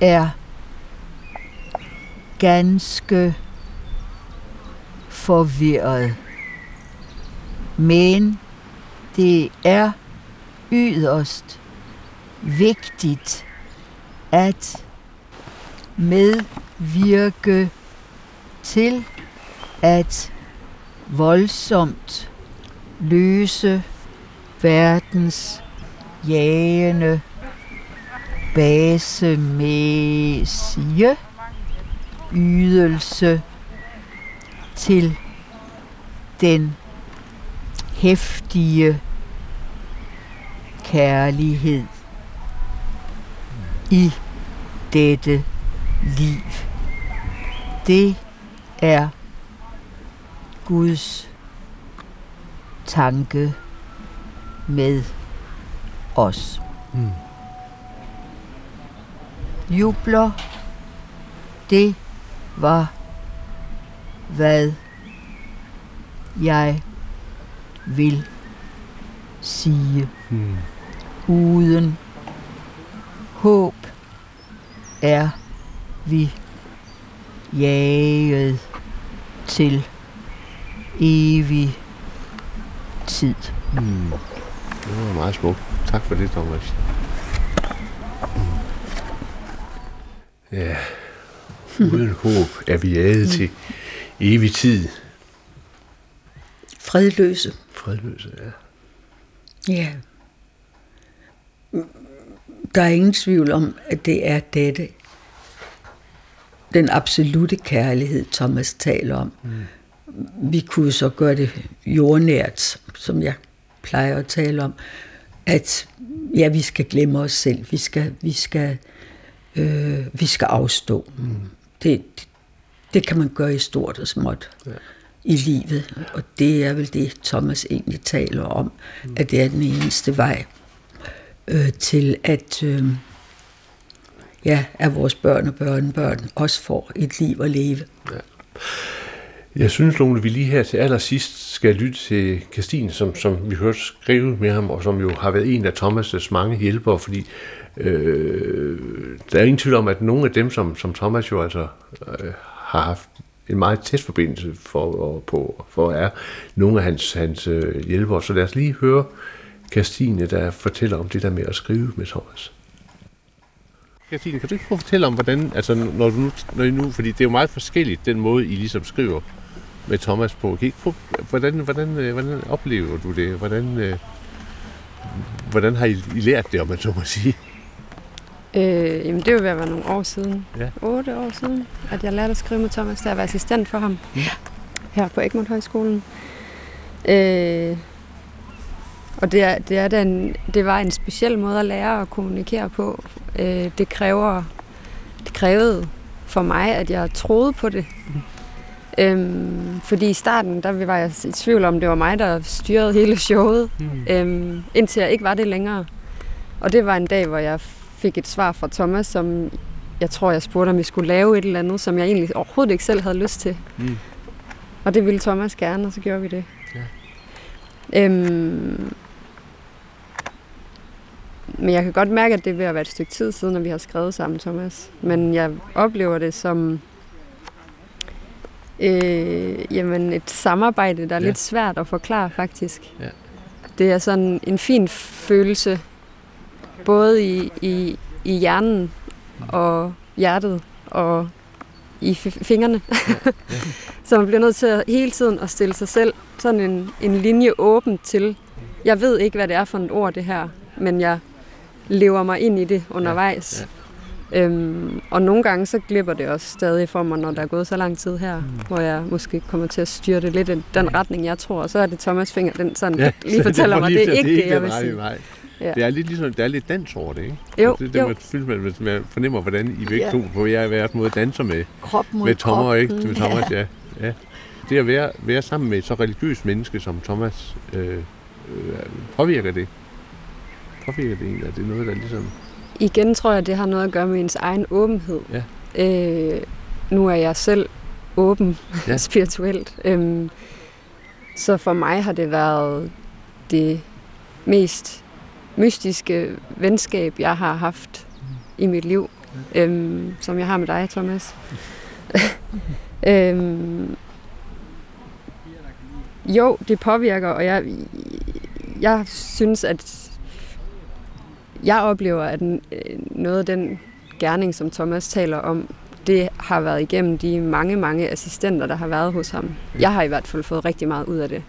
er ganske forvirret. Men det er yderst vigtigt at medvirke til at voldsomt løse verdens jagende basemæssige ydelse til den hæftige kærlighed i dette liv. Det er Guds tanke med os. Mm. Jubler, det var, hvad jeg vil sige. Mm. Uden håb er vi jaget til evig tid. Mm. Det var meget smukt. Tak for det, Thomas. Mm. Ja, uden håb er vi jaget til evig tid. Fredløse. Fredløse, ja. Ja. Der er ingen tvivl om, at det er dette, den absolute kærlighed, Thomas taler om. Mm. Vi kunne så gøre det jordnært, som jeg plejer at tale om, at ja, vi skal glemme os selv. Vi skal, vi skal, øh, vi skal afstå. Mm. Det, det, det kan man gøre i stort og småt. Ja i livet. Og det er vel det, Thomas egentlig taler om, mm. at det er den eneste vej øh, til, at, øh, ja, at vores børn og børnebørn også får et liv at leve. Ja. Jeg synes, Lone, vi lige her til allersidst skal lytte til Christine, som, som vi hørte skrive med ham, og som jo har været en af Thomas' mange hjælpere, fordi øh, der er ingen tvivl om, at nogle af dem, som, som Thomas jo altså øh, har haft en meget tæt forbindelse for, på, for er nogle af hans, hans øh, hjælpere. Så lad os lige høre Christine, der fortæller om det der med at skrive med Thomas. Christine, kan du ikke fortælle om, hvordan, altså når du nu, når I nu, fordi det er jo meget forskelligt, den måde, I ligesom skriver med Thomas på. Kan I ikke prøve, hvordan, hvordan, øh, hvordan oplever du det? Hvordan, øh, hvordan har I, I lært det, om man så må sige? Øh, jamen det er at være nogle år siden. Ja. 8 år siden, at jeg lærte at skrive med Thomas, da jeg var assistent for ham. Ja. Her på Egmont Højskolen. Øh, og det, er, det, er den, det var en speciel måde at lære at kommunikere på. Øh, det, kræver, det krævede for mig, at jeg troede på det. Mm. Øhm, fordi i starten, der var jeg i tvivl om, det var mig, der styrede hele showet. Mm. Øhm, indtil jeg ikke var det længere. Og det var en dag, hvor jeg fik et svar fra Thomas, som jeg tror, jeg spurgte, om vi skulle lave et eller andet, som jeg egentlig overhovedet ikke selv havde lyst til. Mm. Og det ville Thomas gerne, og så gjorde vi det. Ja. Øhm, men jeg kan godt mærke, at det er ved at være et stykke tid siden, at vi har skrevet sammen, Thomas. Men jeg oplever det som øh, jamen et samarbejde, der er ja. lidt svært at forklare, faktisk. Ja. Det er sådan en fin følelse, både i, i, i hjernen og hjertet og i fingrene. Ja, ja. så man bliver nødt til at hele tiden at stille sig selv sådan en, en linje åben til, jeg ved ikke, hvad det er for et ord, det her, men jeg lever mig ind i det undervejs. Ja, ja. Øhm, og nogle gange så glipper det også stadig for mig, når der er gået så lang tid her, mm. hvor jeg måske kommer til at styre det lidt i den retning, jeg tror. Og så er det Thomas Finger, den sådan ja, lige fortæller mig, det er ikke det, jeg vil sige. Nej, Ja. Det er lidt ligesom, der er lidt dans over det, ikke? Jo, det, det, jo. Man, man, man fornemmer, hvordan I begge ja. to på jer hver måde danser med, krop mod med Thomas, ikke? Med Thomas, ja. ja. ja. Det at være, være sammen med et så religiøst menneske som Thomas, øh, øh, påvirker det? Påvirker det egentlig? Er det noget, der ligesom... Igen tror jeg, det har noget at gøre med ens egen åbenhed. Ja. Øh, nu er jeg selv åben ja. spirituelt. Øhm, så for mig har det været det mest mystiske venskab, jeg har haft i mit liv, øhm, som jeg har med dig, Thomas. øhm, jo, det påvirker, og jeg, jeg synes, at jeg oplever, at noget af den gerning, som Thomas taler om, det har været igennem de mange, mange assistenter, der har været hos ham. Jeg har i hvert fald fået rigtig meget ud af det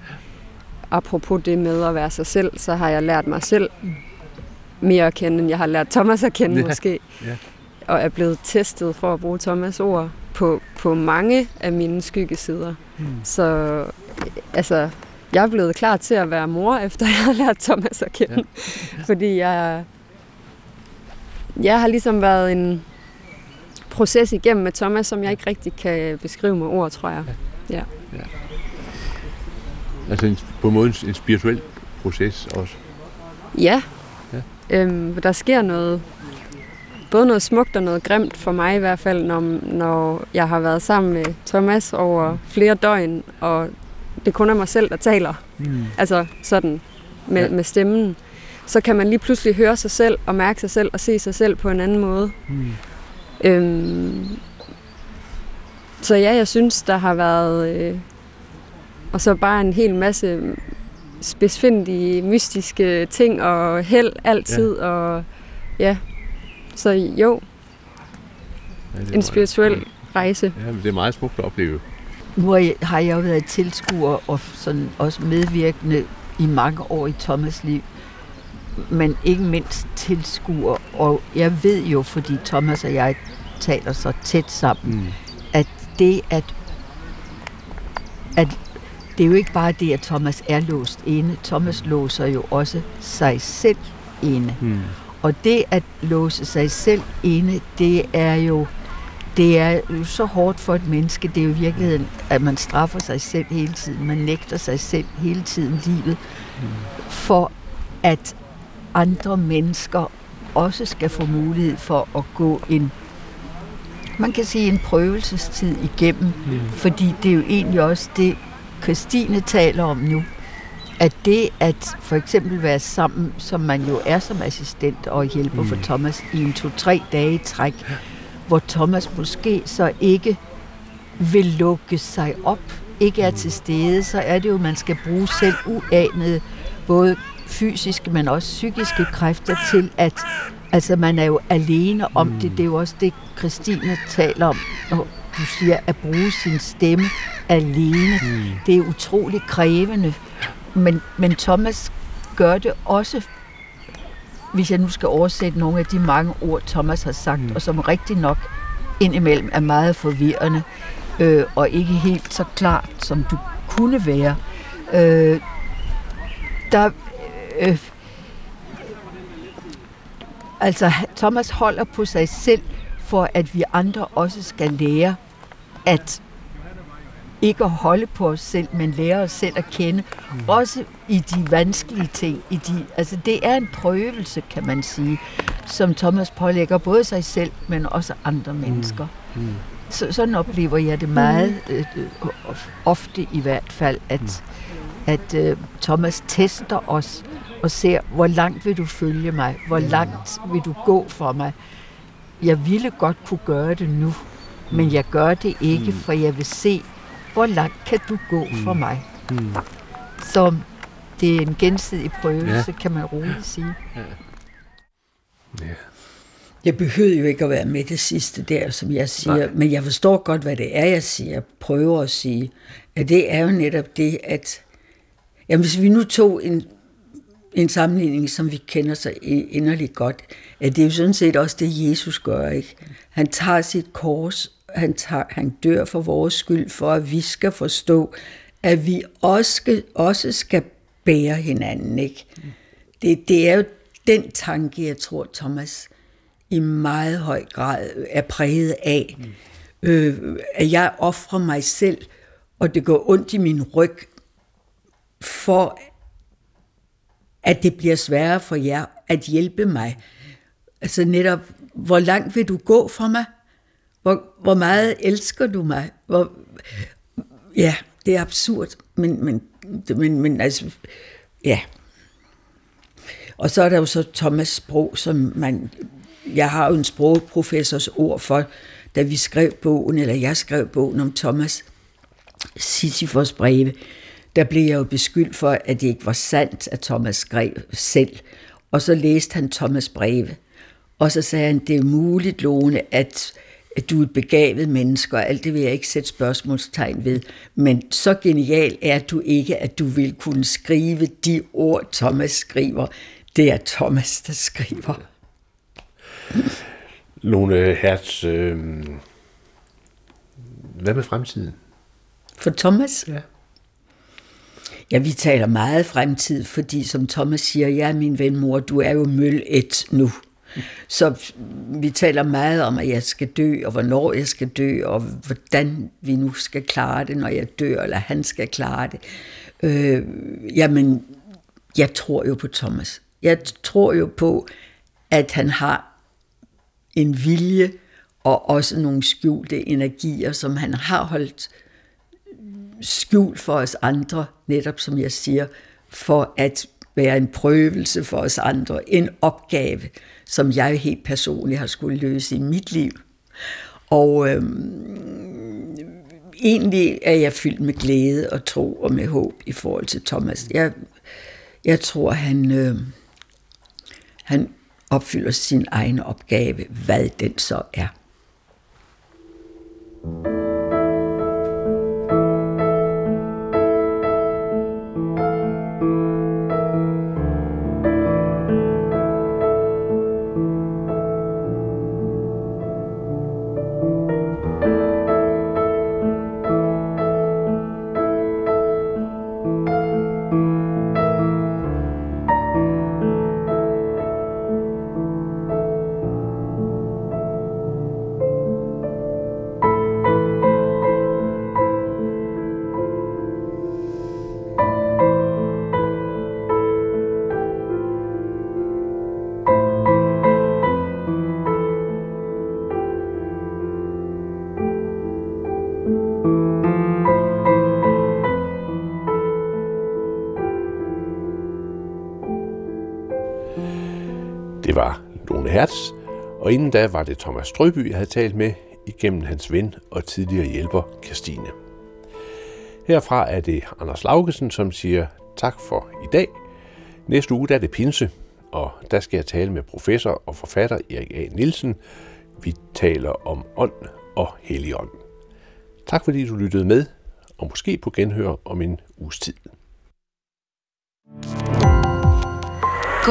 apropos det med at være sig selv, så har jeg lært mig selv mere at kende, end jeg har lært Thomas at kende ja. måske. Ja. Og er blevet testet for at bruge Thomas' ord på, på mange af mine skyggesider. Mm. Så altså, jeg er blevet klar til at være mor, efter jeg har lært Thomas at kende. Ja. Fordi jeg, jeg har ligesom været en proces igennem med Thomas, som jeg ikke rigtig kan beskrive med ord, tror jeg. Ja. ja. Altså en, på en måde en, spirituel proces også. Ja. Ja. Øhm, der sker noget, både noget smukt og noget grimt for mig i hvert fald, når, når jeg har været sammen med Thomas over flere døgn, og det kun er mig selv, der taler. Mm. Altså sådan med, Ja. ja. med stemmen. Så kan man lige pludselig høre sig selv og mærke sig selv og se sig selv på en anden måde. Mm. Øhm, så ja, jeg synes, der har været... Øh, og så bare en hel masse spidsfindige, mystiske ting og held altid. Ja. Og ja, så jo, Ja, en meget- spirituel rejse. Ja, men det er meget smukt at opleve. Nu har jeg, har jeg jo været tilskuer og sådan også medvirkende i mange år i Thomas' liv. Men ikke mindst tilskuer. Og jeg ved jo, fordi Thomas og jeg taler så tæt sammen, Mm. at det at, at det er jo ikke bare det, at Thomas er låst inde. Thomas låser jo også sig selv inde. Mm. Og det at låse sig selv inde, det er jo det er jo så hårdt for et menneske. Det er jo i virkeligheden, at man straffer sig selv hele tiden. Man nægter sig selv hele tiden livet. For at andre mennesker også skal få mulighed for at gå en, man kan sige en prøvelsestid igennem. Mm. Fordi det er jo egentlig også det, Christine taler om nu. At det at for eksempel være sammen, som man jo er som assistent og hjælper for Mm. Thomas i en to-tre dage i træk, hvor Thomas måske så ikke vil lukke sig op, ikke er til stede, så er det jo, at man skal bruge selv uanede, både fysiske, men også psykiske kræfter til at, altså man er jo alene om det. Det er jo også det, Christine taler om, når du siger at bruge sin stemme alene. Mm. Det er utroligt krævende. Men, men Thomas gør det også, hvis jeg nu skal oversætte nogle af de mange ord, Thomas har sagt, Mm. og som rigtig nok indimellem er meget forvirrende, øh, og ikke helt så klart, som du kunne være. Øh, der, øh, altså, Thomas holder på sig selv, for at vi andre også skal lære at ikke at holde på os selv, men lære os selv at kende. Mm. Også i de vanskelige ting. I de, altså det er en prøvelse, kan man sige, som Thomas pålægger både sig selv, men også andre mennesker. Mm. Så, sådan oplever jeg det meget øh, øh, ofte i hvert fald, at, at øh, Thomas tester os og ser, hvor langt vil du følge mig? Hvor langt vil du gå for mig? Jeg ville godt kunne gøre det nu, men jeg gør det ikke, for jeg vil se, hvor langt kan du gå for mig? Mm. Så det er en gensidig prøvelse, Ja. ja. kan man roligt sige. Ja. Jeg behøver jo ikke at være med det sidste der, som jeg siger, Nej. Men jeg forstår godt, hvad det er, jeg siger, jeg prøver at sige. At det er jo netop det, at jamen, hvis vi nu tog en, en sammenligning, som vi kender så inderligt godt, at det er jo sådan set også det, Jesus gør, ikke? Han tager sit kors, han, tager, han dør for vores skyld, for at vi skal forstå, at vi også skal, også skal bære hinanden, ikke? Det, det er jo den tanke, jeg tror, Thomas i meget høj grad er præget af. Mm. Øh, at jeg offrer mig selv, og det går ondt i min ryg, for at det bliver sværere for jer at hjælpe mig. Altså netop, hvor langt vil du gå for mig? Hvor, hvor meget elsker du mig? Hvor, ja, det er absurd, men, men, men, men altså, ja. Og så er der jo så Thomas sprog, som man, jeg har jo en sprogprofessors ord for, da vi skrev bogen, eller jeg skrev bogen om Thomas Sisyfos breve, der blev jeg jo beskyldt for, at det ikke var sandt, at Thomas skrev selv. Og så læste han Thomas breve, og så sagde han, det er muligt, Lone, at, at du er et begavet menneske, og alt det vil jeg ikke sætte spørgsmålstegn ved. Men så genial er du ikke, at du vil kunne skrive de ord, Thomas skriver. Det er Thomas, der skriver. Lone Hertz, øh, hvad med fremtiden? For Thomas? Ja. Ja, vi taler meget fremtid, fordi som Thomas siger, ja, min ven mor, du er jo møl et nu. Så vi taler meget om, at jeg skal dø, og hvornår jeg skal dø, og hvordan vi nu skal klare det, når jeg dør, eller han skal klare det. Øh, jamen, jeg tror jo på Thomas. Jeg tror jo på, at han har en vilje og også nogle skjulte energier, som han har holdt skjult for os andre, netop som jeg siger, for at være en prøvelse for os andre, en opgave, som jeg helt personligt har skulle løse i mit liv. Og øhm, egentlig er jeg fyldt med glæde og tro og med håb i forhold til Thomas. Jeg, jeg tror, han, øh, han opfylder sin egen opgave, hvad den så er. Det og inden da var det Thomas Strøby, jeg havde talt med igennem hans ven og tidligere hjælper, Christine. Herfra er det Anders Laugesen, som siger tak for i dag. Næste uge der er det pinse, og der skal jeg tale med professor og forfatter Erik A. Nielsen. Vi taler om ånd og helligånd. Tak fordi du lyttede med, og måske på genhør om en uges tid.